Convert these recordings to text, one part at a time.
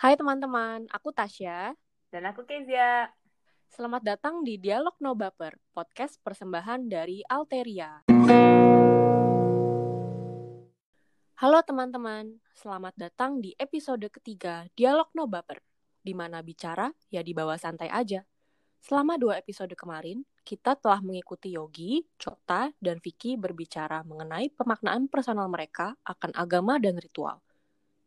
Hai teman-teman, aku Tasya. Dan aku Kezia. Selamat datang di Dialog No Baper, podcast persembahan dari Alteria. Halo teman-teman, selamat datang di episode ketiga Dialog No Baper, di mana bicara ya di bawah santai aja. Selama dua episode kemarin, kita telah mengikuti Yogi, Cokta, dan Vicky berbicara mengenai pemaknaan personal mereka akan agama dan ritual.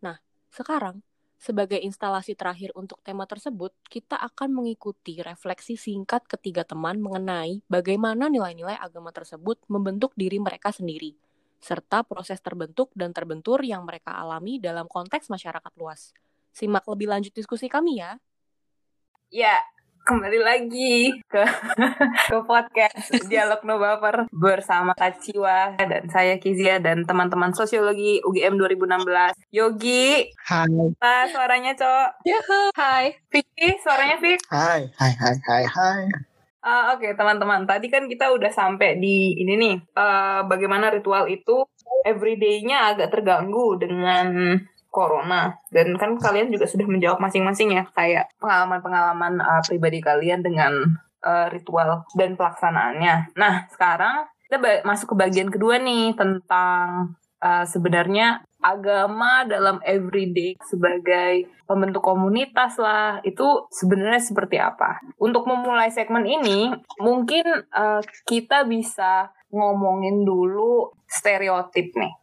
Nah, sekarang, sebagai instalasi terakhir untuk tema tersebut, kita akan mengikuti refleksi singkat ketiga teman mengenai bagaimana nilai-nilai agama tersebut membentuk diri mereka sendiri, serta proses terbentuk dan terbentur yang mereka alami dalam konteks masyarakat luas. Simak lebih lanjut diskusi kami ya. Ya, kembali lagi ke ke podcast Dialog No Baper bersama Kaciwa dan saya Kizia dan teman-teman sosiologi UGM 2016. Yogi, Hai. ah, suaranya Cok. Hai. Vicky, suaranya Vicky. Hai, hai, hai, hai, hai. Ah, Oke teman-teman, tadi kan kita udah sampai di ini nih, eh, bagaimana ritual itu everyday-nya agak terganggu dengan corona dan kan kalian juga sudah menjawab masing-masing ya kayak pengalaman-pengalaman uh, pribadi kalian dengan uh, ritual dan pelaksanaannya. Nah sekarang kita masuk ke bagian kedua nih tentang uh, sebenarnya agama dalam everyday sebagai pembentuk komunitas lah itu sebenarnya seperti apa. Untuk memulai segmen ini mungkin uh, kita bisa ngomongin dulu stereotip nih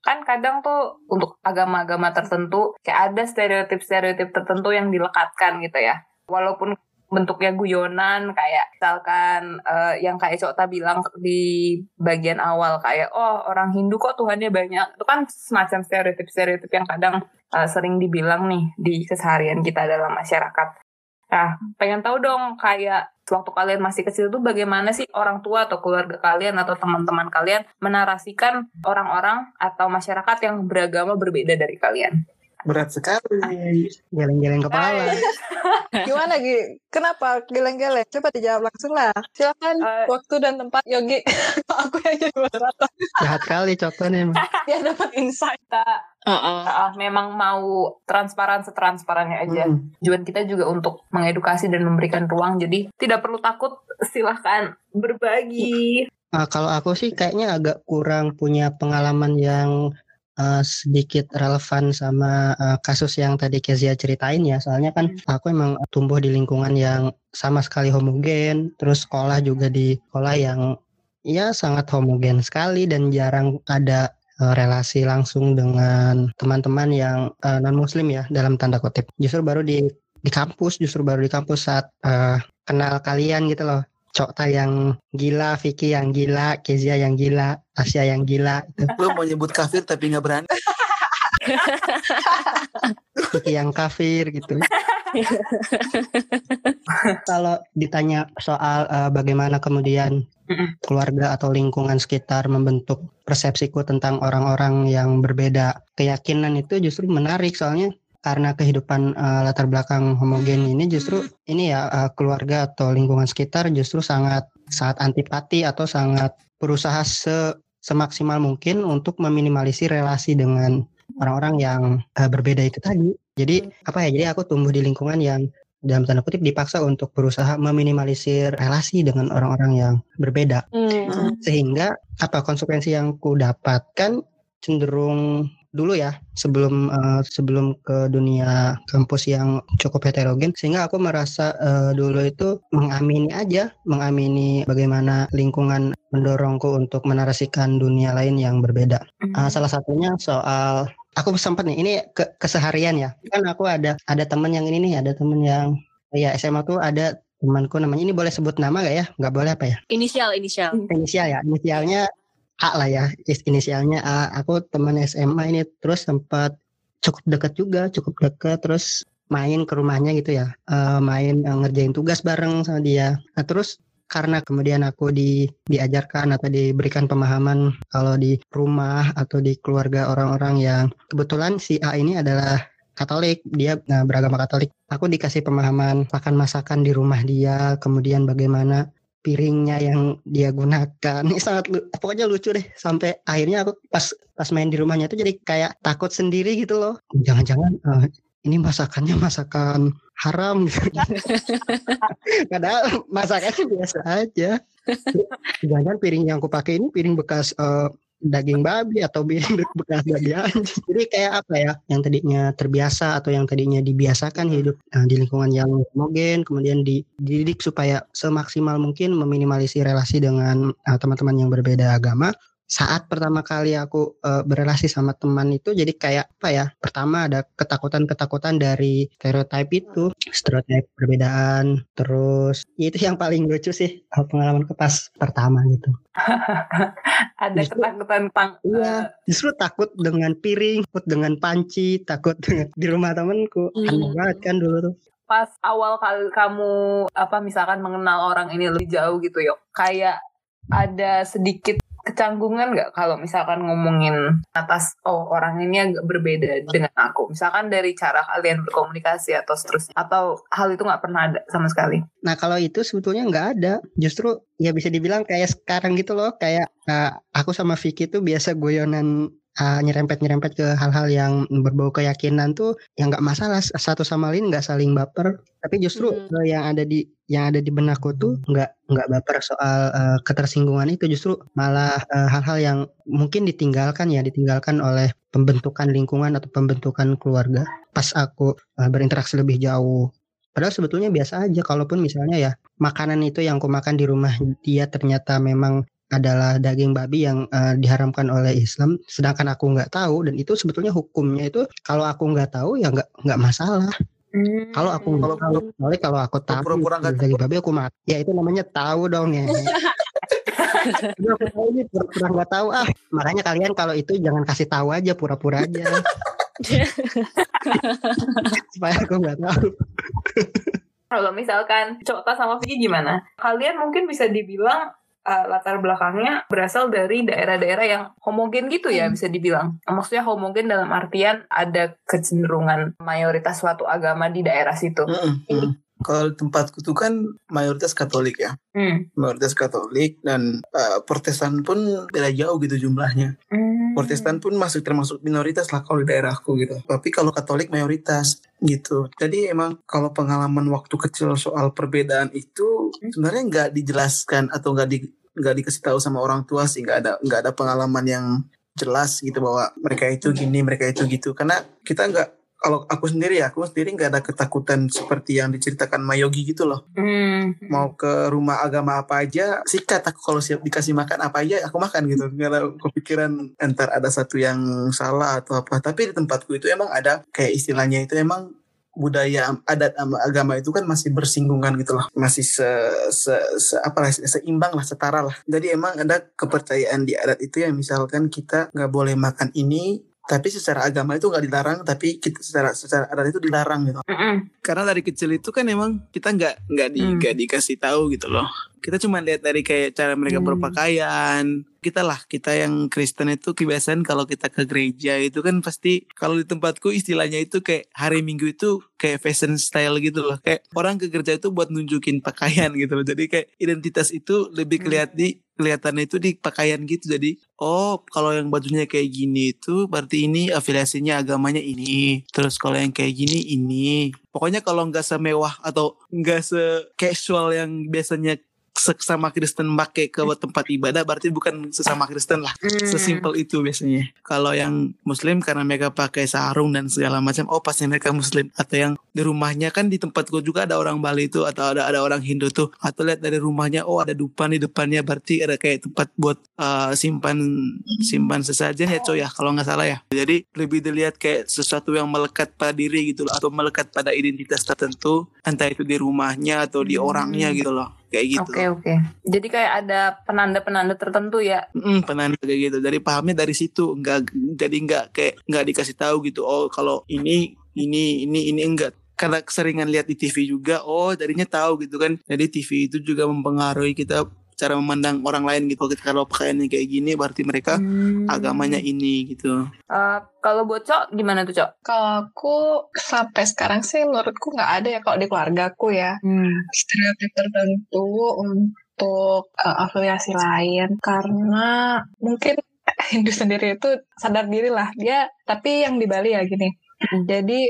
kan kadang tuh untuk agama-agama tertentu kayak ada stereotip-stereotip tertentu yang dilekatkan gitu ya. Walaupun bentuknya guyonan kayak misalkan eh, yang kayak Cokta bilang di bagian awal kayak oh orang Hindu kok Tuhannya banyak. Itu kan semacam stereotip-stereotip yang kadang eh, sering dibilang nih di keseharian kita dalam masyarakat Nah, pengen tahu dong kayak waktu kalian masih kecil tuh bagaimana sih orang tua atau keluarga kalian atau teman-teman kalian menarasikan orang-orang atau masyarakat yang beragama berbeda dari kalian? Berat sekali. Geleng-geleng kepala. Gimana Gi? Kenapa geleng-geleng? Coba dijawab langsung lah. Silakan Eh, waktu dan tempat Yogi. Aku yang jadi moderator. Jahat kali coklatnya emang. Dia dapat insight. Kita ah, memang mau transparan setransparannya aja. Hmm. Tujuan kita juga untuk mengedukasi dan memberikan ruang. Jadi tidak perlu takut, silahkan berbagi. Ah, kalau aku sih kayaknya agak kurang punya pengalaman yang ah, sedikit relevan sama ah, kasus yang tadi Kezia ceritain ya. Soalnya kan aku emang tumbuh di lingkungan yang sama sekali homogen. Terus sekolah juga di sekolah yang ya sangat homogen sekali dan jarang ada eh, relasi langsung dengan teman-teman yang non muslim ya dalam tanda kutip. Justru baru di di kampus, justru baru di kampus saat eh, kenal kalian gitu loh. Cokta yang gila, Vicky yang gila, Kezia yang gila, Tasya yang gila, itu Lu mau nyebut kafir tapi nggak berani. Yang kafir gitu. Kalau ditanya soal eh, bagaimana kemudian keluarga atau lingkungan sekitar membentuk persepsiku tentang orang-orang yang berbeda keyakinan itu justru menarik. Soalnya karena kehidupan eh, latar belakang homogen ini justru ini ya eh, keluarga atau lingkungan sekitar justru sangat sangat antipati atau sangat berusaha se semaksimal mungkin untuk meminimalisir relasi dengan orang-orang yang eh, berbeda itu tadi. Jadi apa ya? Jadi aku tumbuh di lingkungan yang dalam tanda kutip dipaksa untuk berusaha meminimalisir relasi dengan orang-orang yang berbeda Hmm. sehingga apa konsekuensi yang ku dapatkan cenderung dulu ya sebelum eh, sebelum ke dunia kampus yang cukup heterogen sehingga aku merasa eh, dulu itu mengamini aja mengamini bagaimana lingkungan mendorongku untuk menarasikan dunia lain yang berbeda Ah, salah satunya soal aku sempat nih ini ke keseharian ya. Kan aku ada ada teman yang ini nih ada teman yang ya SMA tuh ada temanku namanya. Ini boleh sebut nama gak ya? Nggak boleh apa ya? Inisial, inisial. inisial ya? Inisialnya A lah ya. Is- inisialnya A. Aku teman SMA ini terus sempat cukup dekat juga cukup dekat terus main ke rumahnya gitu ya. Eh, main eh, ngerjain tugas bareng sama dia. Nah terus karena kemudian aku di diajarkan atau diberikan pemahaman kalau di rumah atau di keluarga orang-orang yang kebetulan si A ini adalah Katolik, dia nah, beragama Katolik. Aku dikasih pemahaman makan masakan di rumah dia, kemudian bagaimana piringnya yang dia gunakan. Ini sangat pokoknya lucu deh. Sampai akhirnya aku pas pas main di rumahnya itu jadi kayak takut sendiri gitu loh. Jangan-jangan eh, ini masakannya masakan haram gitu. Padahal masakannya biasa aja. Jangan piring yang aku pakai ini piring bekas eh, daging babi atau piring bekas daging anjing. Jadi kayak apa ya? Yang tadinya terbiasa atau yang tadinya dibiasakan hidup eh, di lingkungan yang homogen, kemudian di- dididik supaya semaksimal mungkin meminimalisir relasi dengan eh, teman-teman yang berbeda agama saat pertama kali aku eh, berelasi sama teman itu jadi kayak apa ya pertama ada ketakutan-ketakutan dari stereotip itu stereotip perbedaan terus ya itu yang paling lucu sih eh, pengalaman ke pas pertama gitu. Ada Justru- ketakutan tentang iya justru takut dengan piring takut dengan panci takut dengan di rumah temanku. Hmm. aneh banget kan dulu tuh. Pas awal kali kamu apa misalkan mengenal orang ini lebih jauh gitu yuk kayak ada sedikit kecanggungan nggak kalau misalkan ngomongin atas oh orang ini agak berbeda dengan aku? Misalkan dari cara kalian berkomunikasi atau seterusnya atau hal itu nggak pernah ada sama sekali? Nah kalau itu sebetulnya nggak ada, justru ya bisa dibilang kayak sekarang gitu loh, kayak uh, aku sama Vicky tuh biasa guyonan uh, nyerempet-nyerempet ke hal-hal yang berbau keyakinan tuh yang nggak masalah satu sama lain nggak saling baper, tapi justru Hmm. uh, yang ada di yang ada di benakku tuh nggak nggak baper soal uh, ketersinggungan itu, justru malah uh, hal-hal yang mungkin ditinggalkan ya ditinggalkan oleh pembentukan lingkungan atau pembentukan keluarga pas aku uh, berinteraksi lebih jauh. Padahal sebetulnya biasa aja kalaupun misalnya ya makanan itu yang aku makan di rumah dia ternyata memang adalah daging babi yang eh, diharamkan oleh Islam sedangkan aku nggak tahu dan itu sebetulnya hukumnya itu kalau aku nggak tahu ya nggak nggak masalah. Kalau aku nggak Kalau- tahu kecuali kalau aku tahu pura-pura nggak daging babi aku makan ya itu namanya tahu dong ya. Aku tahu ini pura-pura nggak tahu. Ah makanya kalian kalau itu jangan kasih tahu aja pura-pura aja. Supaya aku nggak tahu. Kalau misalkan Cokta sama Vicky gimana? Kalian mungkin bisa dibilang uh, latar belakangnya berasal dari daerah-daerah yang homogen gitu ya bisa dibilang. Maksudnya homogen dalam artian ada kecenderungan mayoritas suatu agama di daerah situ. Mm-mm, mm. Kalau di tempatku tuh kan mayoritas Katolik ya, Hmm. mayoritas Katolik dan eh, Protestan pun beda jauh gitu jumlahnya. Hmm. Protestan pun masuk termasuk minoritas lah kalau di daerahku gitu. Tapi kalau Katolik mayoritas gitu. Jadi emang kalau pengalaman waktu kecil soal perbedaan itu sebenarnya nggak dijelaskan atau nggak di nggak dikasih tahu sama orang tua sih nggak ada nggak ada pengalaman yang jelas gitu bahwa mereka itu gini mereka itu gitu karena kita nggak kalau aku sendiri ya aku sendiri nggak ada ketakutan seperti yang diceritakan Mayogi gitu loh. Hmm. mau ke rumah agama apa aja sikat aku kalau siap dikasih makan apa aja aku makan gitu. Nggak ada kepikiran entar ada satu yang salah atau apa. Tapi di tempatku itu emang ada kayak istilahnya itu emang budaya adat agama itu kan masih bersinggungan gitu loh. Masih se, se, se apa lah seimbang lah setara lah. Jadi emang ada kepercayaan di adat itu yang misalkan kita nggak boleh makan ini tapi secara agama itu nggak dilarang tapi kita secara secara adat itu dilarang gitu Mm-mm. karena dari kecil itu kan emang kita nggak nggak di Hmm. nggak dikasih tahu gitu loh kita cuma lihat dari kayak cara mereka Hmm. berpakaian kita lah kita yang Kristen itu kebiasaan kalau kita ke gereja itu kan pasti kalau di tempatku istilahnya itu kayak hari Minggu itu kayak fashion style gitu loh kayak orang ke gereja itu buat nunjukin pakaian gitu loh jadi kayak identitas itu lebih Hmm. kelihatan di kelihatannya itu di pakaian gitu. Jadi oh kalau yang bajunya kayak gini itu berarti ini afiliasinya agamanya ini. Terus kalau yang kayak gini ini. Pokoknya kalau nggak semewah atau nggak se casual yang biasanya sesama Kristen pakai ke tempat ibadah berarti bukan sesama Kristen lah. Hmm. sesimpel itu biasanya. Kalau yang Muslim karena mereka pakai sarung dan segala macam oh pasti mereka Muslim. Atau yang di rumahnya kan di tempatku juga ada orang Bali itu atau ada ada orang Hindu tuh. Atau lihat dari rumahnya oh ada dupan di depannya berarti ada kayak tempat buat uh, simpan simpan sesajen ya coy ya kalau nggak salah ya. Jadi lebih dilihat kayak sesuatu yang melekat pada diri gitu loh atau melekat pada identitas tertentu. Entah itu di rumahnya atau di orangnya gitu loh kayak gitu Oke oke. Jadi kayak ada penanda-penanda tertentu ya. Mm, penanda kayak gitu. Dari pahamnya dari situ, nggak jadi nggak kayak nggak dikasih tahu gitu. Oh kalau ini ini ini ini enggak karena keseringan lihat di TV juga. Oh jadinya tahu gitu kan. Jadi TV itu juga mempengaruhi kita cara memandang orang lain gitu. Kalau pakaiannya kayak gini berarti mereka Hmm. agamanya ini gitu. Eh, kalau buat Cok gimana tuh Cok? Kalau aku sampai sekarang sih menurutku nggak ada ya kalau di keluargaku ya Hmm. stereotip tertentu untuk eh, afiliasi lain karena mungkin Hindu sendiri itu sadar diri lah dia tapi yang di Bali ya gini Mm. jadi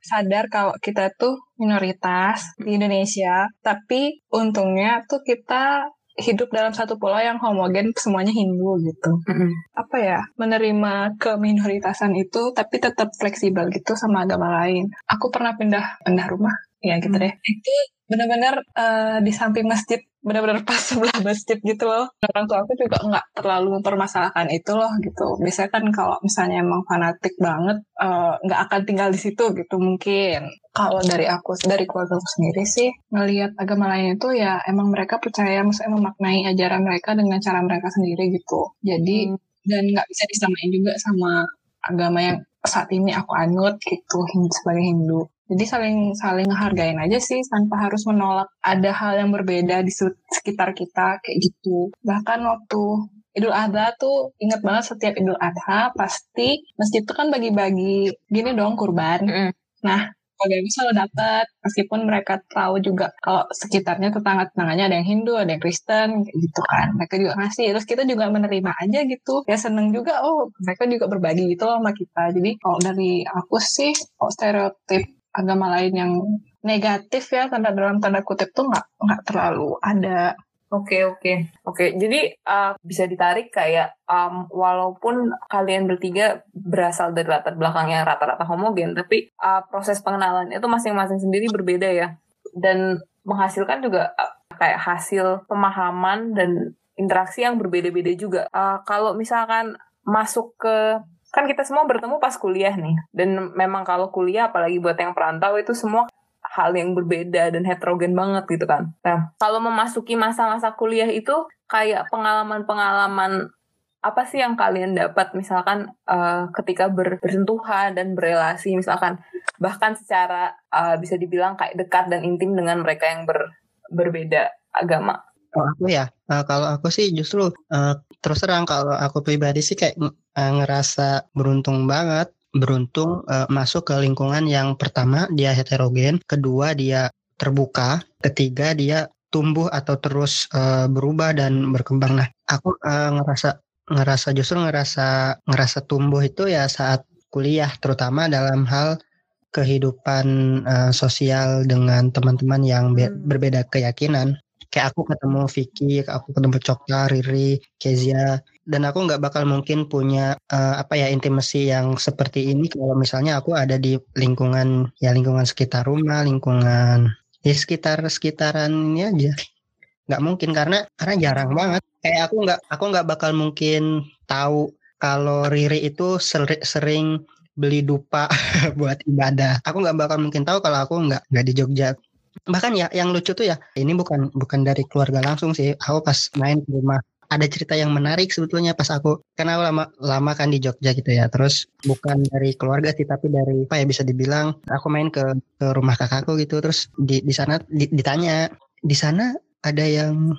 sadar kalau kita tuh minoritas di Indonesia, tapi untungnya tuh kita hidup dalam satu pulau yang homogen semuanya Hindu gitu. Mm-mm. Apa ya, menerima keminoritasan itu tapi tetap fleksibel gitu sama agama lain. Aku pernah pindah pindah rumah ya gitu Hmm. deh. Itu benar-benar eh, di samping masjid benar-benar pas sebelah masjid gitu loh. Orang tua aku juga nggak terlalu mempermasalahkan itu loh gitu. Biasanya kan kalau misalnya emang fanatik banget eh, nggak akan tinggal di situ gitu mungkin. Kalau dari aku, dari keluarga aku sendiri sih ngelihat agama lain itu ya emang mereka percaya, maksudnya memaknai ajaran mereka dengan cara mereka sendiri gitu. Jadi Hmm. dan nggak bisa disamain juga sama agama yang saat ini aku anut gitu sebagai Hindu. Jadi saling saling ngehargain aja sih tanpa harus menolak ada hal yang berbeda di se- sekitar kita kayak gitu. Bahkan waktu Idul Adha tuh ingat banget setiap Idul Adha pasti masjid tuh kan bagi-bagi gini dong kurban. Mm-mm. Nah keluarga gue selalu dapat meskipun mereka tahu juga kalau sekitarnya tetangga-tetangganya ada yang Hindu, ada yang Kristen kayak gitu kan. Mereka juga ngasih terus kita juga menerima aja gitu. Ya seneng juga oh mereka juga berbagi gitu loh sama kita. Jadi kalau dari aku sih kalau stereotip agama lain yang negatif ya tanda dalam tanda kutip tuh nggak nggak terlalu ada Oke oke oke. Jadi uh, bisa ditarik kayak um, walaupun kalian bertiga berasal dari latar belakang yang rata-rata homogen, tapi uh, proses pengenalan itu masing-masing sendiri berbeda ya, dan menghasilkan juga uh, kayak hasil pemahaman dan interaksi yang berbeda-beda juga. Uh, kalau misalkan masuk ke kan kita semua bertemu pas kuliah nih, dan memang kalau kuliah apalagi buat yang perantau itu semua hal yang berbeda dan heterogen banget gitu kan. Nah, kalau memasuki masa-masa kuliah itu kayak pengalaman-pengalaman apa sih yang kalian dapat misalkan eh, ketika ber- bersentuhan dan berelasi misalkan bahkan secara eh, bisa dibilang kayak dekat dan intim dengan mereka yang ber- berbeda agama. Kalau aku ya, eh, kalau aku sih justru eh, terus terang kalau aku pribadi sih kayak eh, ngerasa beruntung banget, beruntung eh, masuk ke lingkungan yang pertama dia heterogen, kedua dia terbuka, ketiga dia tumbuh atau terus eh, berubah dan berkembang. Nah, aku eh, ngerasa ngerasa justru ngerasa ngerasa tumbuh itu ya saat kuliah, terutama dalam hal kehidupan eh, sosial dengan teman-teman yang be- Hmm. berbeda keyakinan kayak aku ketemu Vicky, aku ketemu Cokta, Riri, Kezia, dan aku nggak bakal mungkin punya eh, apa ya intimasi yang seperti ini kalau misalnya aku ada di lingkungan ya lingkungan sekitar rumah, lingkungan di sekitar sekitaran ini aja. Nggak mungkin karena karena jarang banget. Kayak aku nggak aku nggak bakal mungkin tahu kalau Riri itu seri- sering beli dupa buat ibadah. Aku nggak bakal mungkin tahu kalau aku nggak nggak di Jogja bahkan ya yang lucu tuh ya ini bukan bukan dari keluarga langsung sih. Aku pas main ke rumah ada cerita yang menarik sebetulnya pas aku karena aku lama lama kan di Jogja gitu ya. Terus bukan dari keluarga sih tapi dari apa ya bisa dibilang aku main ke ke rumah kakakku gitu. Terus di di sana di- ditanya di sana ada yang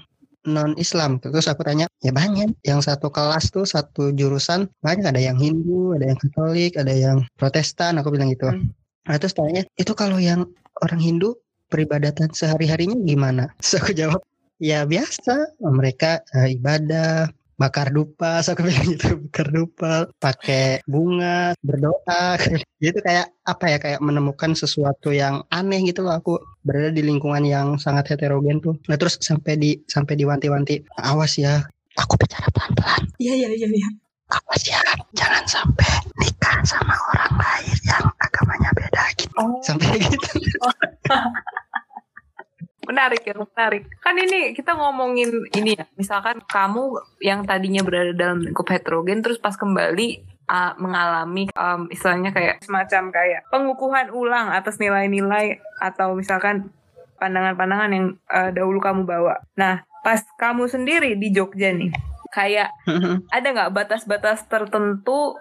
non Islam terus aku tanya ya banyak. Yang satu kelas tuh satu jurusan banyak. Ada yang Hindu ada yang Katolik ada yang Protestan aku bilang gitu. Hmm. nah, terus tanya itu kalau yang orang Hindu peribadatan sehari-harinya gimana? Terus aku jawab, ya biasa, mereka eh, ibadah, bakar dupa, so aku bilang gitu, bakar dupa, pakai bunga, berdoa, gitu kayak apa ya, kayak menemukan sesuatu yang aneh gitu loh. Aku berada di lingkungan yang sangat heterogen tuh. Nah terus sampai di sampai diwanti-wanti, awas ya, aku bicara pelan-pelan, iya iya iya iya awas ya, jangan sampai nikah sama orang lain yang agamanya beda gitu. Oh, Sampai gitu. menarik ya, menarik. Kan ini kita ngomongin ini ya, misalkan kamu yang tadinya berada dalam lingkup heterogen, terus pas kembali uh, mengalami um, istilahnya kayak semacam kayak pengukuhan ulang atas nilai-nilai atau misalkan pandangan-pandangan yang uh, dahulu kamu bawa. Nah, pas kamu sendiri di Jogja nih, kayak ada nggak batas-batas tertentu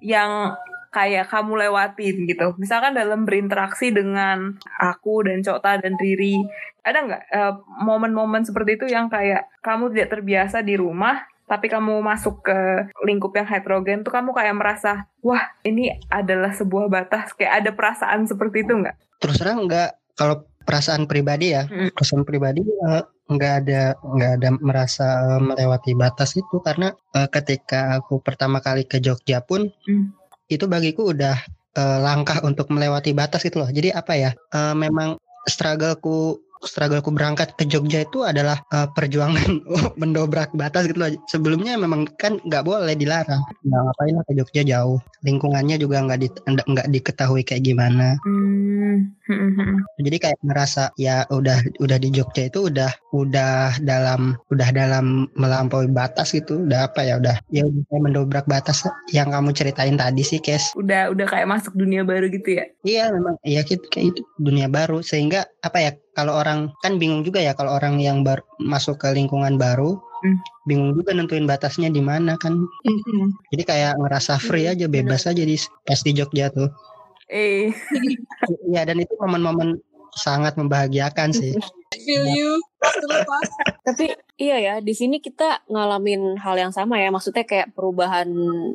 yang kayak kamu lewatin gitu. Misalkan dalam berinteraksi dengan aku dan Cokta dan Riri, ada nggak eh, momen-momen seperti itu yang kayak kamu tidak terbiasa di rumah, tapi kamu masuk ke lingkup yang heterogen tuh kamu kayak merasa, wah ini adalah sebuah batas, kayak ada perasaan seperti itu nggak? terus terang nggak kalau perasaan pribadi ya Mm. perasaan pribadi eh, nggak ada nggak ada merasa eh, melewati batas itu karena eh, ketika aku pertama kali ke Jogja pun Mm. itu bagiku udah uh, langkah untuk melewati batas gitu loh. Jadi apa ya? Uh, memang struggleku struggleku berangkat ke Jogja itu adalah uh, perjuangan mendobrak batas gitu loh. Sebelumnya memang kan nggak boleh dilarang. Nggak ngapain lah ke Jogja jauh. Lingkungannya juga nggak di, nggak diketahui kayak gimana. Hmm. Jadi kayak ngerasa ya udah udah di Jogja itu udah udah dalam udah dalam melampaui batas gitu. Udah apa ya udah ya udah mendobrak batas yang kamu ceritain tadi sih, Kes. Udah udah kayak masuk dunia baru gitu ya. Iya memang iya gitu kayak itu dunia baru sehingga apa ya kalau orang kan bingung juga ya kalau orang yang baru masuk ke lingkungan baru hmm. bingung juga nentuin batasnya di mana kan. Hmm. jadi kayak ngerasa free aja bebas aja di pas di Jogja tuh. Eh. Iya dan itu momen-momen sangat membahagiakan sih. Feel you tapi iya ya di sini kita ngalamin hal yang sama ya. Maksudnya kayak perubahan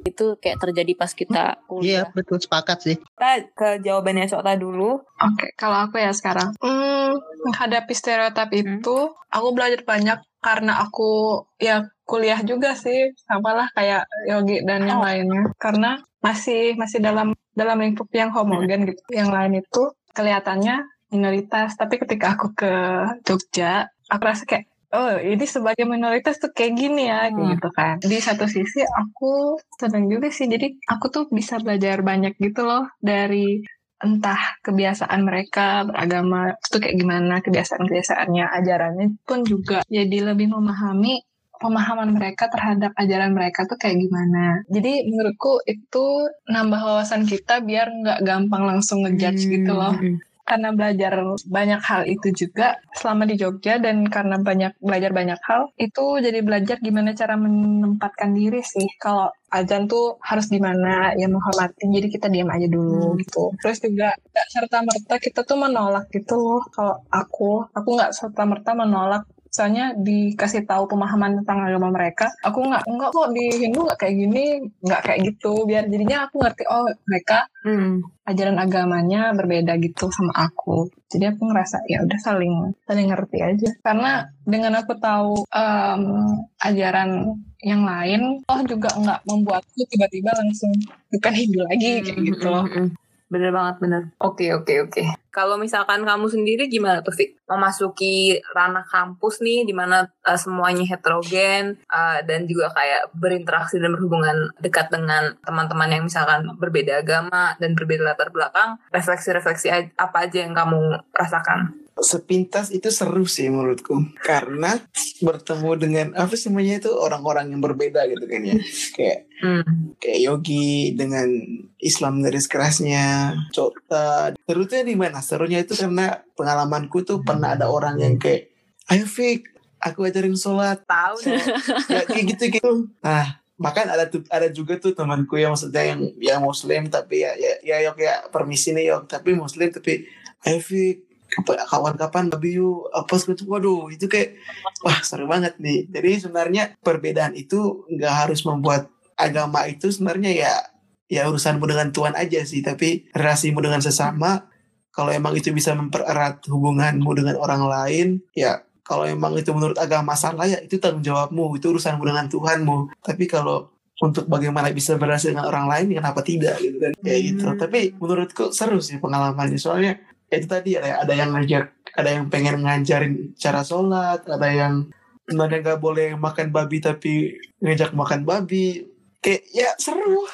itu kayak terjadi pas kita kuliah iya betul. Sepakat sih. Kita ke jawabannya Sota dulu. Oke okay, kalau aku ya sekarang. Hmm, menghadapi stereotip hmm. itu aku belajar banyak karena aku ya kuliah juga sih. Samalah kayak Yogi dan yang oh. lainnya. Karena masih masih dalam dalam lingkup yang homogen gitu. Yang lain itu kelihatannya minoritas. Tapi ketika aku ke Jogja aku rasa kayak oh ini sebagai minoritas tuh kayak gini ya hmm. gitu kan di satu sisi aku seneng juga sih jadi aku tuh bisa belajar banyak gitu loh dari entah kebiasaan mereka beragama itu kayak gimana kebiasaan-kebiasaannya ajarannya pun juga jadi lebih memahami pemahaman mereka terhadap ajaran mereka tuh kayak gimana. Jadi menurutku itu nambah wawasan kita biar nggak gampang langsung ngejudge hmm. gitu loh. Karena belajar banyak hal itu juga selama di Jogja dan karena banyak belajar banyak hal itu jadi belajar gimana cara menempatkan diri sih. Kalau ajan tuh harus gimana ya menghormati jadi kita diam aja dulu hmm. gitu. Terus juga gak serta merta kita tuh menolak gitu loh. Kalau aku aku nggak serta merta menolak misalnya dikasih tahu pemahaman tentang agama mereka aku nggak nggak kok di Hindu nggak kayak gini nggak kayak gitu biar jadinya aku ngerti oh mereka hmm. ajaran agamanya berbeda gitu sama aku jadi aku ngerasa ya udah saling saling ngerti aja karena dengan aku tahu um, ajaran yang lain oh juga nggak membuatku tiba-tiba langsung bukan Hindu lagi kayak gitu loh hmm, hmm, hmm. Bener banget, bener. Oke, oke, oke. Kalau misalkan kamu sendiri gimana tuh, Fik? Memasuki ranah kampus nih, di mana uh, semuanya heterogen, uh, dan juga kayak berinteraksi dan berhubungan dekat dengan teman-teman yang misalkan berbeda agama dan berbeda latar belakang, refleksi-refleksi apa aja yang kamu rasakan? Sepintas itu seru sih menurutku. Karena bertemu dengan apa sih namanya itu orang-orang yang berbeda gitu kan ya. Kayak hmm. kayak Yogi dengan Islam garis kerasnya Cota serunya di mana? Serunya itu karena pengalamanku tuh pernah ada orang yang kayak ayo Fik aku ajarin sholat. Tahu ya, kayak gitu gitu. Nah bahkan ada tuh ada juga tuh temanku yang maksudnya yang yang muslim tapi ya ya ya yok ya permisi nih yok. Tapi muslim tapi ayo Fik kawan-kapan babi you apa gitu. Waduh itu kayak wah seru banget nih. Jadi sebenarnya perbedaan itu nggak harus membuat agama itu sebenarnya ya ya urusanmu dengan Tuhan aja sih. Tapi relasimu dengan sesama kalau emang itu bisa mempererat hubunganmu dengan orang lain ya kalau emang itu menurut agama salah ya itu tanggung jawabmu itu urusanmu dengan Tuhanmu. Tapi kalau untuk bagaimana bisa berhasil dengan orang lain kenapa tidak gitu kan. Kayak gitu. Hmm. tapi menurutku seru sih pengalamannya. Soalnya itu tadi ada ada yang ngajak ada yang pengen ngajarin cara sholat ada yang sebenarnya nggak boleh makan babi tapi ngajak makan babi kayak ya seru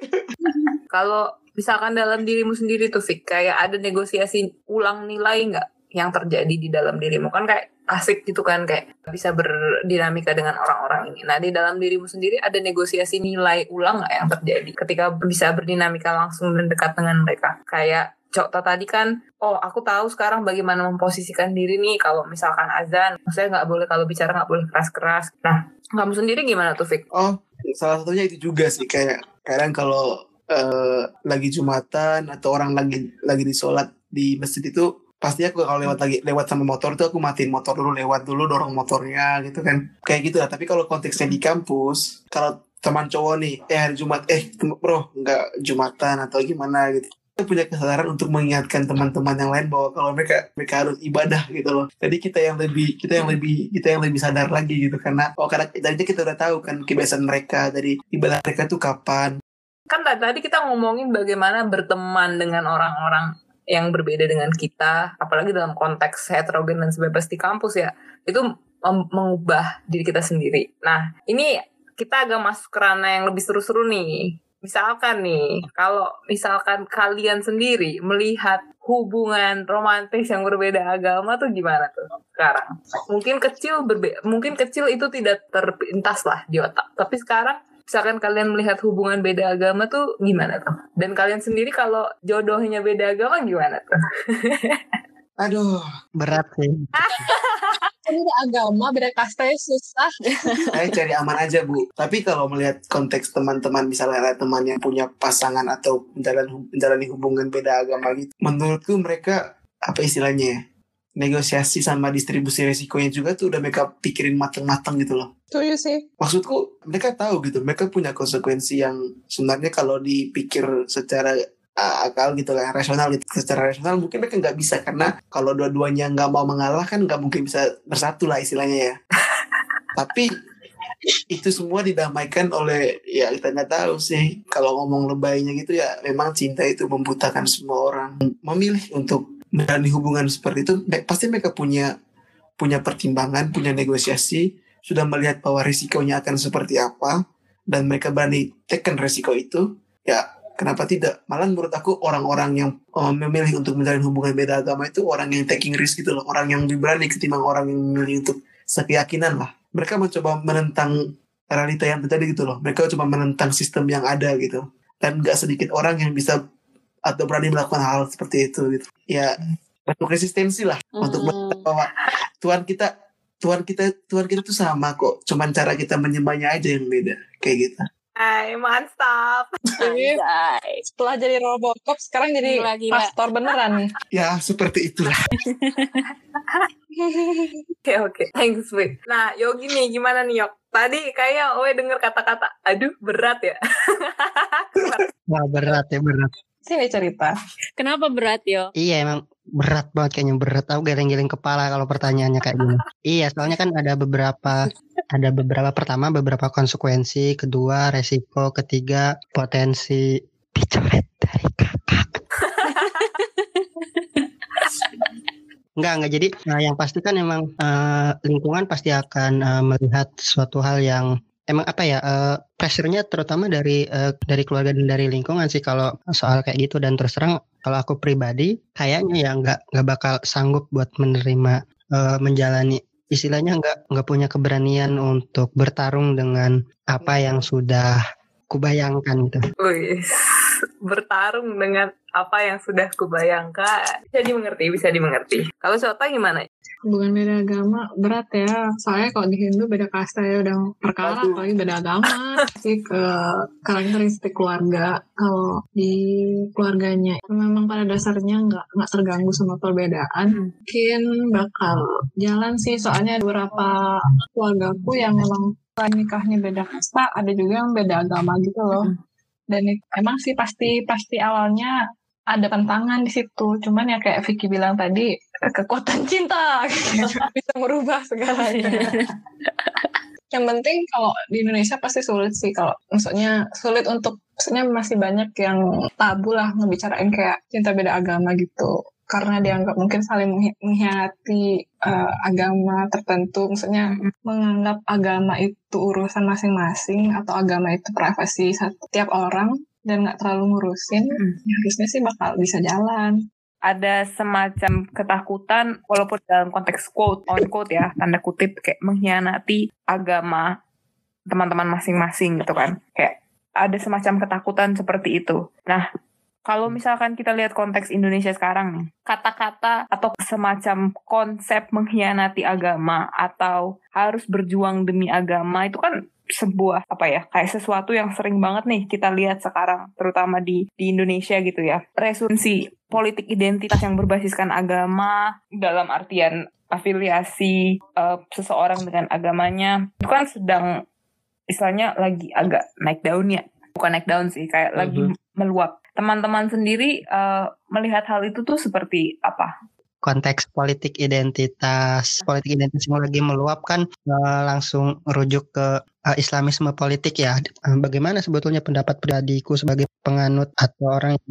kalau misalkan dalam dirimu sendiri tuh Fik kayak ada negosiasi ulang nilai nggak yang terjadi di dalam dirimu kan kayak asik gitu kan kayak bisa berdinamika dengan orang-orang ini. Nah di dalam dirimu sendiri ada negosiasi nilai ulang nggak yang terjadi ketika bisa berdinamika langsung dan dekat dengan mereka? Kayak Cokta tadi kan, oh aku tahu sekarang bagaimana memposisikan diri nih kalau misalkan azan, saya nggak boleh kalau bicara nggak boleh keras-keras. Nah, kamu sendiri gimana tuh, Fik? Oh, salah satunya itu juga sih. Kayak kadang kalau uh, lagi jumatan atau orang lagi lagi di sholat di masjid itu pasti aku kalau lewat lagi lewat sama motor tuh aku matiin motor dulu lewat dulu dorong motornya gitu kan. Kayak gitu lah. Tapi kalau konteksnya di kampus kalau teman cowok nih eh hari Jumat eh bro nggak Jumatan atau gimana gitu punya kesadaran untuk mengingatkan teman-teman yang lain bahwa kalau mereka mereka harus ibadah gitu loh. Jadi kita yang lebih kita yang lebih kita yang lebih sadar lagi gitu karena oh karena tadinya kita udah tahu kan kebiasaan mereka dari ibadah mereka tuh kapan kan tadi kita ngomongin bagaimana berteman dengan orang-orang yang berbeda dengan kita, apalagi dalam konteks heterogen dan sebebas di kampus ya, itu mengubah diri kita sendiri. Nah, ini kita agak masuk ke ranah yang lebih seru-seru nih. Misalkan nih, kalau misalkan kalian sendiri melihat hubungan romantis yang berbeda agama tuh gimana tuh sekarang? Mungkin kecil berbe mungkin kecil itu tidak terpintas lah di otak. Tapi sekarang misalkan kalian melihat hubungan beda agama tuh gimana tuh? Dan kalian sendiri kalau jodohnya beda agama gimana tuh? Aduh, Berat sih. Beda agama, beda kasta ya susah. saya cari aman aja bu. Tapi kalau melihat konteks teman-teman, misalnya ada teman yang punya pasangan atau menjalani, hubungan beda agama gitu, menurutku mereka apa istilahnya ya? Negosiasi sama distribusi resikonya juga tuh udah mereka pikirin matang-matang gitu loh. Setuju sih. Maksudku mereka tahu gitu, mereka punya konsekuensi yang sebenarnya kalau dipikir secara akal gitu lah, rasional gitu. Secara rasional mungkin mereka nggak bisa karena kalau dua-duanya nggak mau mengalah kan nggak mungkin bisa bersatu lah istilahnya ya. Tapi itu semua didamaikan oleh ya kita nggak tahu sih kalau ngomong lebaynya gitu ya memang cinta itu membutakan semua orang memilih untuk menjalani hubungan seperti itu pasti mereka punya punya pertimbangan punya negosiasi sudah melihat bahwa risikonya akan seperti apa dan mereka berani tekan risiko itu ya kenapa tidak? Malah menurut aku orang-orang yang uh, memilih untuk menjalin hubungan beda agama itu orang yang taking risk gitu loh. Orang yang lebih berani ketimbang orang yang memilih untuk sekeyakinan lah. Mereka mencoba menentang realita yang terjadi gitu loh. Mereka coba menentang sistem yang ada gitu. Dan gak sedikit orang yang bisa atau berani melakukan hal seperti itu gitu. Ya bentuk resistensi lah. Untuk Hmm. menentang bahwa Tuhan kita Tuhan kita Tuhan kita tuh sama kok. Cuman cara kita menyembahnya aja yang beda. Kayak gitu Hai, mantap. Anjay. Setelah jadi Robocop, sekarang jadi Gila, gila. pastor beneran ya seperti itulah Oke, oke. Thanks, Wei. Nah, Yogi nih, gimana nih, Yok? Tadi kayak Owe denger kata-kata, aduh, berat ya. Wah berat ya berat. Sini cerita. Kenapa berat yo? Iya emang berat banget kayaknya berat. Aku geleng-geleng kepala kalau pertanyaannya kayak gini. iya soalnya kan ada beberapa ada beberapa pertama beberapa konsekuensi, kedua resiko, ketiga potensi dicoret dari kakak. Enggak, enggak. Jadi nah, yang pasti kan emang eh, lingkungan pasti akan eh, melihat suatu hal yang emang apa ya eh, pressure-nya terutama dari eh, dari keluarga dan dari lingkungan sih kalau soal kayak gitu dan terus terang kalau aku pribadi kayaknya ya nggak nggak bakal sanggup buat menerima eh, menjalani istilahnya nggak nggak punya keberanian untuk bertarung dengan apa yang sudah kubayangkan gitu. Wih, bertarung dengan apa yang sudah kubayangkan. Bisa dimengerti, bisa dimengerti. Kalau Sota gimana? Hubungan beda agama berat ya. Soalnya kalau di Hindu beda kasta ya udah perkara apalagi beda agama. sih ke karakteristik keluarga kalau di keluarganya memang pada dasarnya nggak nggak terganggu sama perbedaan mungkin bakal jalan sih soalnya beberapa keluargaku yang memang selain nikahnya beda kasta ada juga yang beda agama gitu loh dan emang sih pasti pasti awalnya ada tantangan di situ. Cuman ya kayak Vicky bilang tadi kekuatan cinta. Bisa merubah segalanya yang penting kalau di Indonesia pasti sulit sih. Kalau maksudnya sulit untuk maksudnya masih banyak yang tabu lah ngebicarain kayak cinta beda agama gitu karena dianggap mungkin saling mengkhianati eh, agama tertentu maksudnya menganggap agama itu urusan masing-masing atau agama itu privasi setiap orang dan nggak terlalu ngurusin Hmm. ya harusnya sih bakal bisa jalan Ada semacam ketakutan, walaupun dalam konteks quote on quote ya, tanda kutip kayak mengkhianati agama teman-teman masing-masing gitu kan. Kayak ada semacam ketakutan seperti itu. Nah, kalau misalkan kita lihat konteks Indonesia sekarang nih, kata-kata atau semacam konsep mengkhianati agama atau harus berjuang demi agama itu kan sebuah apa ya kayak sesuatu yang sering banget nih kita lihat sekarang terutama di di Indonesia gitu ya. Resumsi politik identitas yang berbasiskan agama dalam artian afiliasi eh, seseorang dengan agamanya itu kan sedang istilahnya lagi agak naik daun ya bukan naik daun sih kayak lagi meluap teman-teman sendiri eh, melihat hal itu tuh seperti apa? Konteks politik identitas politik identitas yang lagi meluap kan uh, langsung merujuk ke uh, Islamisme politik ya. Uh, bagaimana sebetulnya pendapat pribadiku sebagai penganut atau orang yang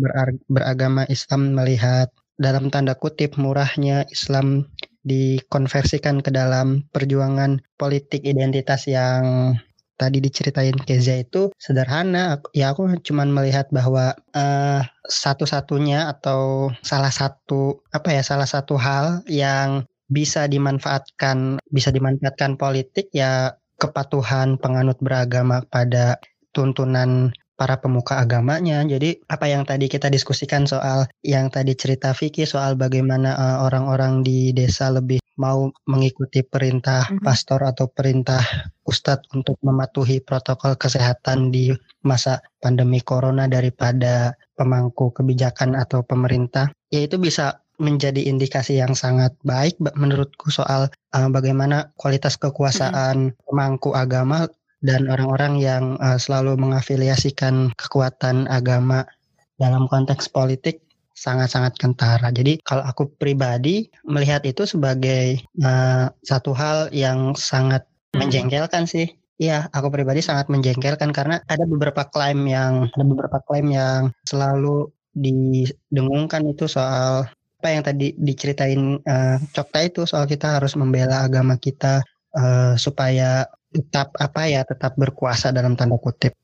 beragama Islam melihat dalam tanda kutip murahnya Islam dikonversikan ke dalam perjuangan politik identitas yang tadi diceritain Keza itu sederhana. Ya aku cuma melihat bahwa uh, satu-satunya atau salah satu apa ya salah satu hal yang bisa dimanfaatkan bisa dimanfaatkan politik ya kepatuhan penganut beragama pada tuntunan para pemuka agamanya. Jadi apa yang tadi kita diskusikan soal yang tadi cerita Vicky soal bagaimana uh, orang-orang di desa lebih mau mengikuti perintah mm -hmm. pastor atau perintah ustadz untuk mematuhi protokol kesehatan di masa pandemi corona daripada pemangku kebijakan atau pemerintah, ya itu bisa menjadi indikasi yang sangat baik menurutku soal uh, bagaimana kualitas kekuasaan mm -hmm. pemangku agama dan orang-orang yang uh, selalu mengafiliasikan kekuatan agama dalam konteks politik sangat-sangat kentara. Jadi kalau aku pribadi melihat itu sebagai uh, satu hal yang sangat. Menjengkelkan sih. Iya, aku pribadi sangat menjengkelkan karena ada beberapa klaim yang ada beberapa klaim yang selalu didengungkan itu soal apa yang tadi diceritain uh, Cokta itu soal kita harus membela agama kita uh, supaya tetap apa ya tetap berkuasa dalam tanda kutip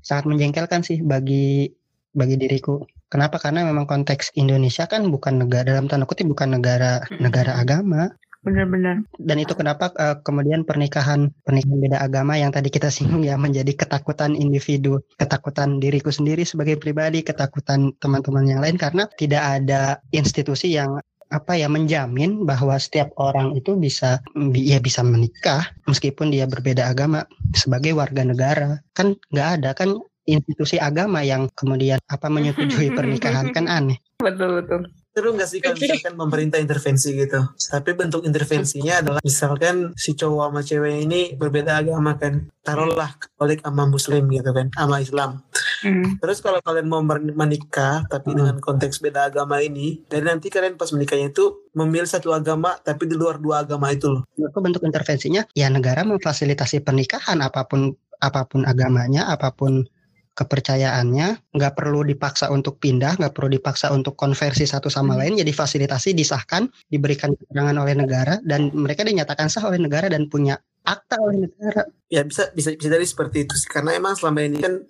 sangat menjengkelkan sih bagi bagi diriku Kenapa? Karena memang konteks Indonesia kan bukan negara dalam tanda kutip bukan negara negara agama. Benar-benar. Dan itu kenapa uh, kemudian pernikahan pernikahan beda agama yang tadi kita singgung ya menjadi ketakutan individu, ketakutan diriku sendiri sebagai pribadi, ketakutan teman-teman yang lain karena tidak ada institusi yang apa ya menjamin bahwa setiap orang itu bisa ya bisa menikah meskipun dia berbeda agama sebagai warga negara kan nggak ada kan institusi agama yang kemudian apa menyetujui pernikahan kan aneh. Betul betul. Seru nggak sih kalau misalkan pemerintah intervensi gitu. Tapi bentuk intervensinya adalah misalkan si cowok sama cewek ini berbeda agama kan. Taruhlah Katolik sama Muslim gitu kan, sama Islam. Hmm. Terus kalau kalian mau menikah tapi hmm. dengan konteks beda agama ini, dan nanti kalian pas menikahnya itu memilih satu agama tapi di luar dua agama itu loh. Bentuk intervensinya ya negara memfasilitasi pernikahan apa pun apa pun agamanya, apa pun kepercayaannya nggak perlu dipaksa untuk pindah nggak perlu dipaksa untuk konversi satu sama hmm. lain jadi fasilitasi disahkan diberikan keterangan oleh negara dan mereka dinyatakan sah oleh negara dan punya akta oleh negara ya bisa bisa bisa dari seperti itu sih karena emang selama ini kan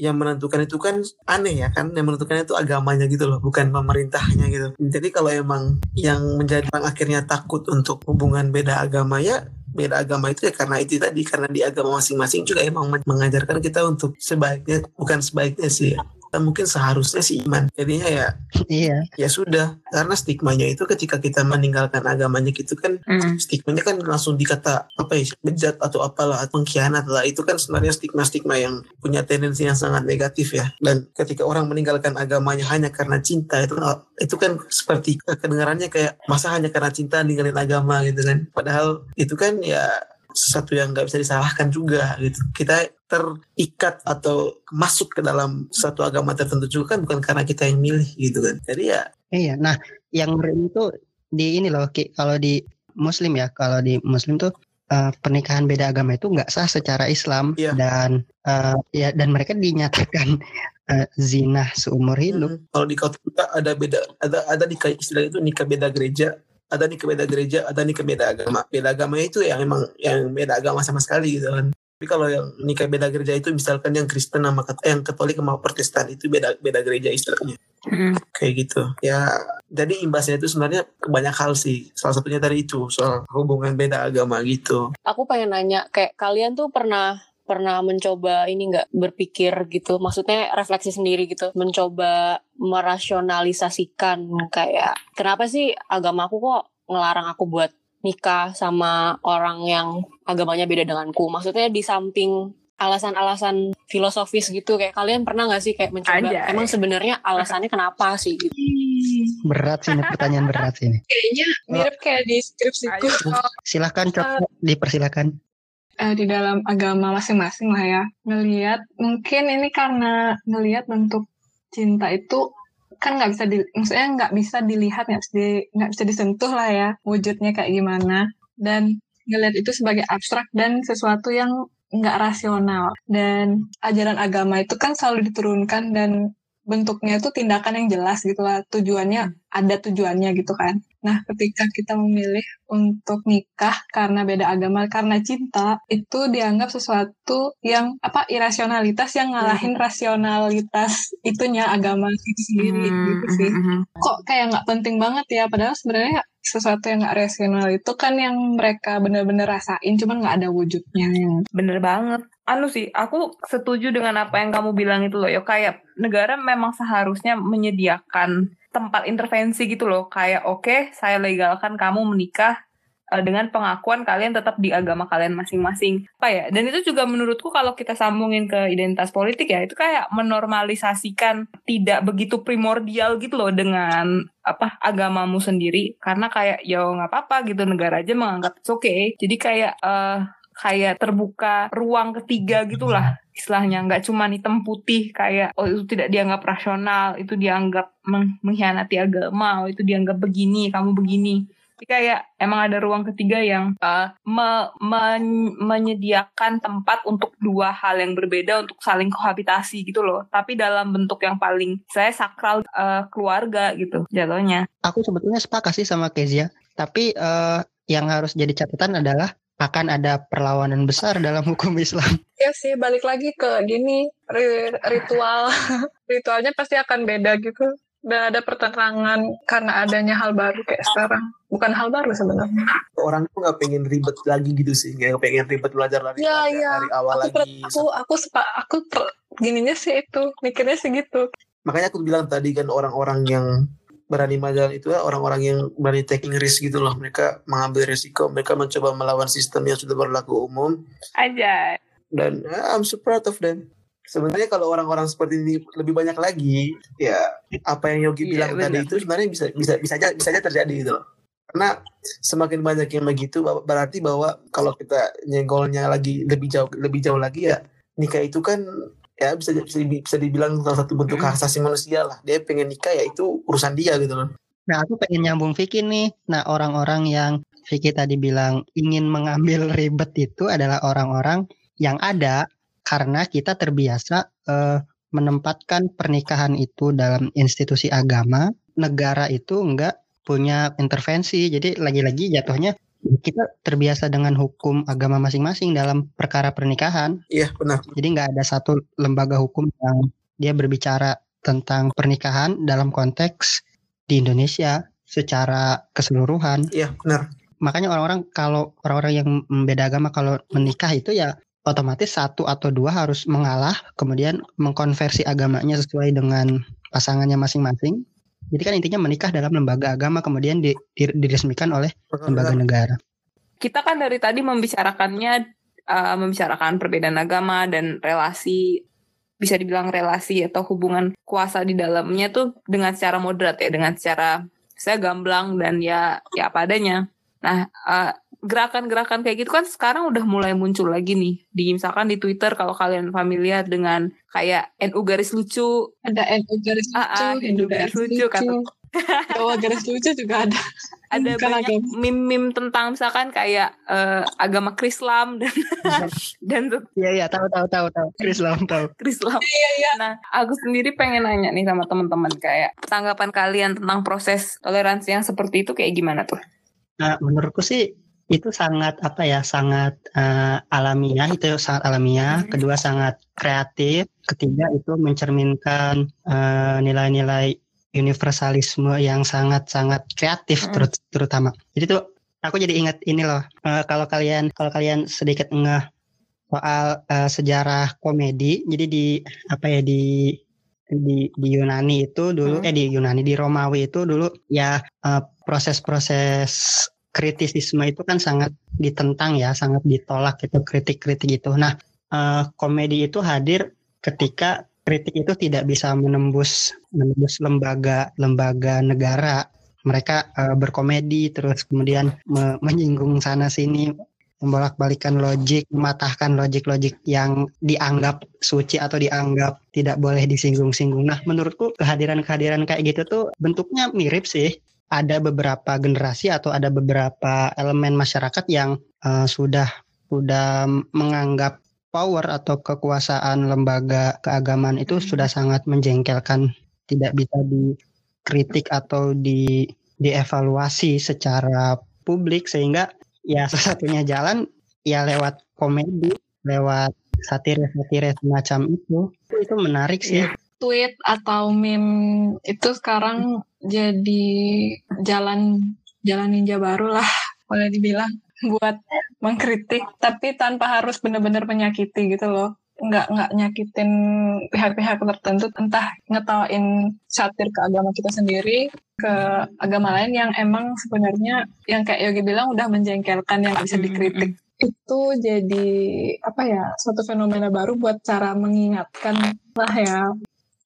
yang menentukan itu kan aneh ya kan yang menentukan itu agamanya gitu loh bukan pemerintahnya gitu jadi kalau emang yang menjadi orang akhirnya takut untuk hubungan beda agama ya beda agama itu ya karena itu tadi karena di agama masing-masing juga emang mengajarkan kita untuk sebaiknya bukan sebaiknya sih ya mungkin seharusnya sih iman jadinya ya iya. ya sudah. Karena stigmanya itu ketika kita meninggalkan agamanya gitu kan mm. stigmanya kan langsung dikata apa ya bejat atau apalah atau pengkhianat lah. Itu kan sebenarnya stigma-stigma yang punya tendensi yang sangat negatif ya. Dan ketika orang meninggalkan agamanya hanya karena cinta itu itu kan seperti kedengarannya kayak masa hanya karena cinta ninggalin agama gitu kan. Padahal itu kan ya sesuatu yang nggak bisa disalahkan juga gitu kita terikat atau masuk ke dalam satu agama tertentu juga kan bukan karena kita yang milih gitu kan jadi ya iya nah yang itu di ini loh Ki, kalau di Muslim ya kalau di Muslim tuh uh, pernikahan beda agama itu nggak sah secara Islam iya. dan uh, ya dan mereka dinyatakan uh, zina seumur hidup. Hmm. Kalau di kita ada beda ada ada di istilah itu nikah beda gereja ada nih beda gereja, ada nih beda agama. Beda agama itu yang emang yang beda agama sama sekali gitu kan. Tapi kalau yang nikah beda gereja itu misalkan yang Kristen sama yang Katolik sama Protestan itu beda beda gereja istilahnya. Mm. Kayak gitu. Ya jadi imbasnya itu sebenarnya banyak hal sih. Salah satunya tadi itu soal hubungan beda agama gitu. Aku pengen nanya kayak kalian tuh pernah pernah mencoba ini nggak berpikir gitu? Maksudnya refleksi sendiri gitu mencoba merasionalisasikan kayak kenapa sih agamaku kok ngelarang aku buat nikah sama orang yang agamanya beda denganku? Maksudnya di samping alasan-alasan filosofis gitu kayak kalian pernah nggak sih kayak mencoba? Aja, emang sebenarnya alasannya kenapa sih gitu? Berat sih ini pertanyaan berat sih ini. Kayaknya mirip kayak di skripsiku. Silahkan coba dipersilakan uh, di dalam agama masing-masing lah ya. Ngelihat mungkin ini karena ngelihat bentuk cinta itu kan nggak bisa di, maksudnya nggak bisa dilihat nggak bisa, di, bisa disentuh lah ya wujudnya kayak gimana. Dan ngelihat itu sebagai abstrak dan sesuatu yang nggak rasional. Dan ajaran agama itu kan selalu diturunkan dan bentuknya itu tindakan yang jelas gitu lah. Tujuannya ada tujuannya gitu kan nah ketika kita memilih untuk nikah karena beda agama karena cinta itu dianggap sesuatu yang apa irasionalitas yang ngalahin Hmm. rasionalitas itunya agama itu sendiri Hmm, gitu sih hmm, hmm. kok kayak nggak penting banget ya padahal sebenarnya sesuatu yang nggak rasional itu kan yang mereka bener-bener rasain cuman nggak ada wujudnya Bener banget. Anu sih, aku setuju dengan apa yang kamu bilang itu loh. Ya kayak negara memang seharusnya menyediakan tempat intervensi gitu loh. Kayak oke, saya legalkan kamu menikah eh, dengan pengakuan kalian tetap di agama kalian masing-masing. Apa ya? Dan itu juga menurutku kalau kita sambungin ke identitas politik ya, itu kayak menormalisasikan tidak begitu primordial gitu loh dengan apa agamamu sendiri karena kayak ya nggak apa-apa gitu negara aja menganggap it's okay jadi kayak eh kayak terbuka ruang ketiga gitulah istilahnya nggak cuma hitam putih kayak oh itu tidak dianggap rasional itu dianggap meng- mengkhianati agama oh itu dianggap begini kamu begini. Jadi kayak emang ada ruang ketiga yang eh, me- men- menyediakan tempat untuk dua hal yang berbeda untuk saling kohabitasi gitu loh. Tapi dalam bentuk yang paling saya sakral eh, keluarga gitu jatuhnya. Aku sebetulnya sepakat sih sama Kezia, tapi eh, yang harus jadi catatan adalah akan ada perlawanan besar dalam hukum Islam. ya sih balik lagi ke gini ri- ritual. Ritualnya pasti akan beda gitu. Dan ada pertentangan karena adanya hal baru kayak sekarang. Bukan hal baru sebenarnya. Orang tuh nggak pengen ribet lagi gitu sih, nggak pengen ribet belajar lagi Iya, dari, iya. dari awal aku per- lagi. aku aku sepa, aku per- gininya sih itu. Mikirnya sih gitu. Makanya aku bilang tadi kan orang-orang yang berani maju itu ya orang-orang yang berani taking risk gitu loh. Mereka mengambil risiko, mereka mencoba melawan sistem yang sudah berlaku umum. aja dan eh, I'm so proud of them. Sebenarnya kalau orang-orang seperti ini lebih banyak lagi, ya apa yang Yogi Iya, bilang tadi benar. itu sebenarnya bisa bisa bisa aja bisa aja terjadi gitu loh. Karena semakin banyak yang begitu ber- berarti bahwa kalau kita nyenggolnya lagi lebih jauh lebih jauh lagi ya nikah itu kan ya bisa bisa, bisa dibilang salah satu bentuk hak asasi manusia lah. Dia pengen nikah ya itu urusan dia gitu loh. Nah, aku pengen nyambung Vicky nih. Nah, orang-orang yang Vicky tadi bilang ingin mengambil ribet itu adalah orang-orang yang ada karena kita terbiasa eh, menempatkan pernikahan itu dalam institusi agama. Negara itu enggak punya intervensi. Jadi lagi-lagi jatuhnya kita terbiasa dengan hukum agama masing-masing dalam perkara pernikahan. Iya benar. Jadi nggak ada satu lembaga hukum yang dia berbicara tentang pernikahan dalam konteks di Indonesia secara keseluruhan. Iya benar. Makanya orang-orang kalau orang-orang yang beda agama kalau menikah itu ya otomatis satu atau dua harus mengalah kemudian mengkonversi agamanya sesuai dengan pasangannya masing-masing. Jadi kan intinya menikah dalam lembaga agama kemudian di- di- diresmikan oleh lembaga negara. kita kan dari tadi membicarakannya uh, membicarakan perbedaan agama dan relasi bisa dibilang relasi atau hubungan kuasa di dalamnya tuh dengan secara moderat ya dengan secara saya gamblang dan ya ya apa adanya. Nah uh, gerakan-gerakan kayak gitu kan sekarang udah mulai muncul lagi nih di misalkan di Twitter kalau kalian familiar dengan kayak NU garis lucu ada NU garis lucu Ah, ah, Hindu garis lucu, kata- Jawa garis lucu juga ada ada Bukan banyak agama. meme-meme tentang misalkan kayak eh, agama Krislam dan dan Iya iya tahu tahu tahu tahu. Islam tahu. Krislam. Nah, aku sendiri pengen nanya nih sama teman-teman kayak tanggapan kalian tentang proses toleransi yang seperti itu kayak gimana tuh? Nah, menurutku sih itu sangat apa ya, sangat eh, alamiah itu sangat alamiah. Mhm. Kedua sangat kreatif. Ketiga itu mencerminkan eh, nilai-nilai universalisme yang sangat-sangat kreatif Mhm. terut- terutama. Jadi tuh aku jadi ingat ini loh. eh, kalau kalian kalau kalian sedikit ngeh soal eh, sejarah komedi, jadi di apa ya di di di Yunani itu dulu Mhm. eh di Yunani di Romawi itu dulu ya eh, proses-proses kritisisme itu kan sangat ditentang ya, sangat ditolak gitu kritik-kritik itu. Nah, eh, komedi itu hadir ketika kritik itu tidak bisa menembus menembus lembaga lembaga negara. Mereka eh, berkomedi terus kemudian me- menyinggung sana sini membolak-balikan logik, mematahkan logik-logik yang dianggap suci atau dianggap tidak boleh disinggung-singgung. Nah, menurutku kehadiran-kehadiran kayak gitu tuh bentuknya mirip sih. Ada beberapa generasi atau ada beberapa elemen masyarakat yang uh, sudah sudah menganggap power atau kekuasaan lembaga keagamaan itu sudah sangat menjengkelkan, tidak bisa dikritik atau di dievaluasi secara publik sehingga ya salah satunya jalan ya lewat komedi, lewat satir-satir semacam itu. Itu menarik sih. Yeah. Tweet atau meme itu sekarang jadi jalan jalan ninja baru lah boleh dibilang buat mengkritik. Tapi tanpa harus benar-benar menyakiti gitu loh. Nggak nggak nyakitin pihak-pihak tertentu. Entah ngetawain satir ke agama kita sendiri ke agama lain yang emang sebenarnya yang kayak Yogi bilang udah menjengkelkan yang bisa dikritik. itu jadi apa ya suatu fenomena baru buat cara mengingatkan lah ya.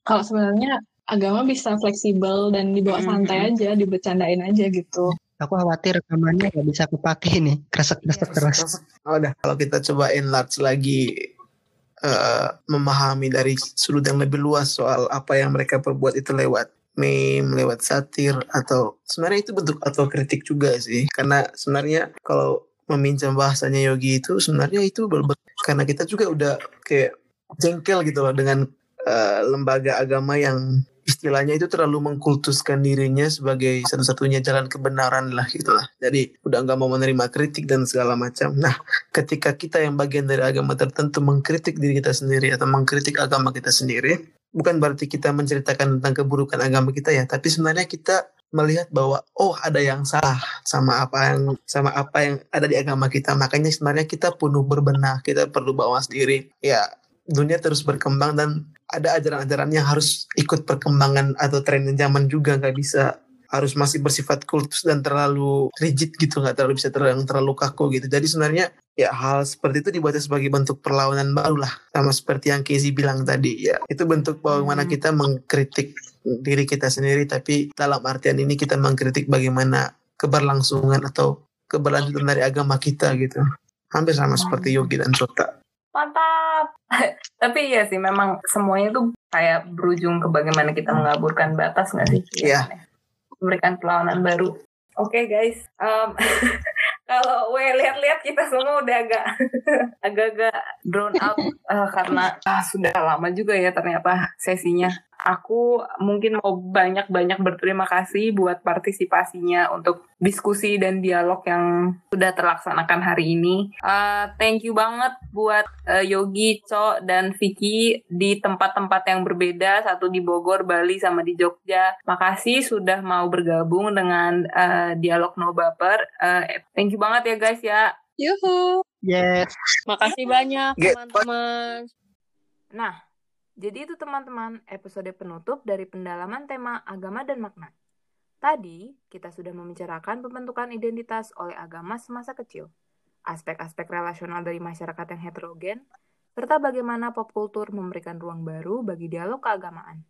Kalau sebenarnya agama bisa fleksibel dan dibawa santai aja dibercandain aja gitu. Aku khawatir rekamannya nggak bisa kepake nih kresek-kresek ya, terus oh, udah. Kalau kita coba enlarge lagi uh, memahami dari sudut yang lebih luas soal apa yang mereka perbuat itu lewat meme, lewat satir atau sebenarnya itu bentuk atau kritik juga sih. Karena sebenarnya kalau meminjam bahasanya Yogi itu sebenarnya itu karena kita juga udah kayak jengkel gitu loh dengan uh, lembaga agama yang istilahnya itu terlalu mengkultuskan dirinya sebagai satu-satunya jalan kebenaran lah gitu lah. Jadi udah nggak mau menerima kritik dan segala macam. Nah, ketika kita yang bagian dari agama tertentu mengkritik diri kita sendiri atau mengkritik agama kita sendiri, bukan berarti kita menceritakan tentang keburukan agama kita ya, tapi sebenarnya kita melihat bahwa oh ada yang salah sama apa yang sama apa yang ada di agama kita. Makanya sebenarnya kita penuh berbenah, kita perlu bawa sendiri. Ya, dunia terus berkembang dan ada ajaran-ajaran yang harus ikut perkembangan atau tren zaman juga nggak bisa harus masih bersifat kultus dan terlalu rigid gitu nggak terlalu bisa terlalu terlalu kaku gitu. Jadi sebenarnya ya hal seperti itu dibuat sebagai bentuk perlawanan baru lah sama seperti yang Casey bilang tadi ya. Itu bentuk bagaimana hmm. kita mengkritik diri kita sendiri tapi dalam artian ini kita mengkritik bagaimana keberlangsungan atau keberlanjutan dari agama kita gitu. Hampir sama seperti Yogi dan Sota mantap. Tapi iya sih memang semuanya tuh kayak berujung ke bagaimana kita mengaburkan batas nggak sih? Iya. Yeah. memberikan perlawanan baru. Oke okay, guys. Um, kalau we lihat-lihat kita semua udah agak agak-agak drone out uh, karena uh, sudah lama juga ya ternyata sesinya aku mungkin mau banyak-banyak berterima kasih buat partisipasinya untuk diskusi dan dialog yang sudah terlaksanakan hari ini. Uh, thank you banget buat uh, Yogi, Co, dan Vicky di tempat-tempat yang berbeda, satu di Bogor, Bali, sama di Jogja. Makasih sudah mau bergabung dengan uh, dialog No Baper. Uh, thank you banget ya guys ya. Yuhu. Yes. Makasih banyak teman-teman. Nah, jadi itu teman-teman episode penutup dari pendalaman tema agama dan makna. Tadi kita sudah membicarakan pembentukan identitas oleh agama semasa kecil, aspek-aspek relasional dari masyarakat yang heterogen, serta bagaimana pop kultur memberikan ruang baru bagi dialog keagamaan.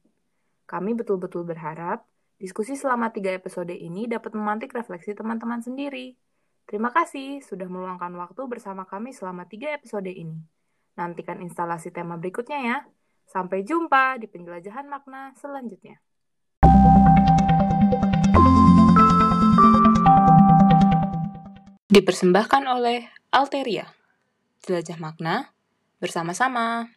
Kami betul-betul berharap diskusi selama tiga episode ini dapat memantik refleksi teman-teman sendiri. Terima kasih sudah meluangkan waktu bersama kami selama tiga episode ini. Nantikan instalasi tema berikutnya ya. Sampai jumpa di penjelajahan makna selanjutnya. Dipersembahkan oleh Alteria. Jelajah makna bersama-sama.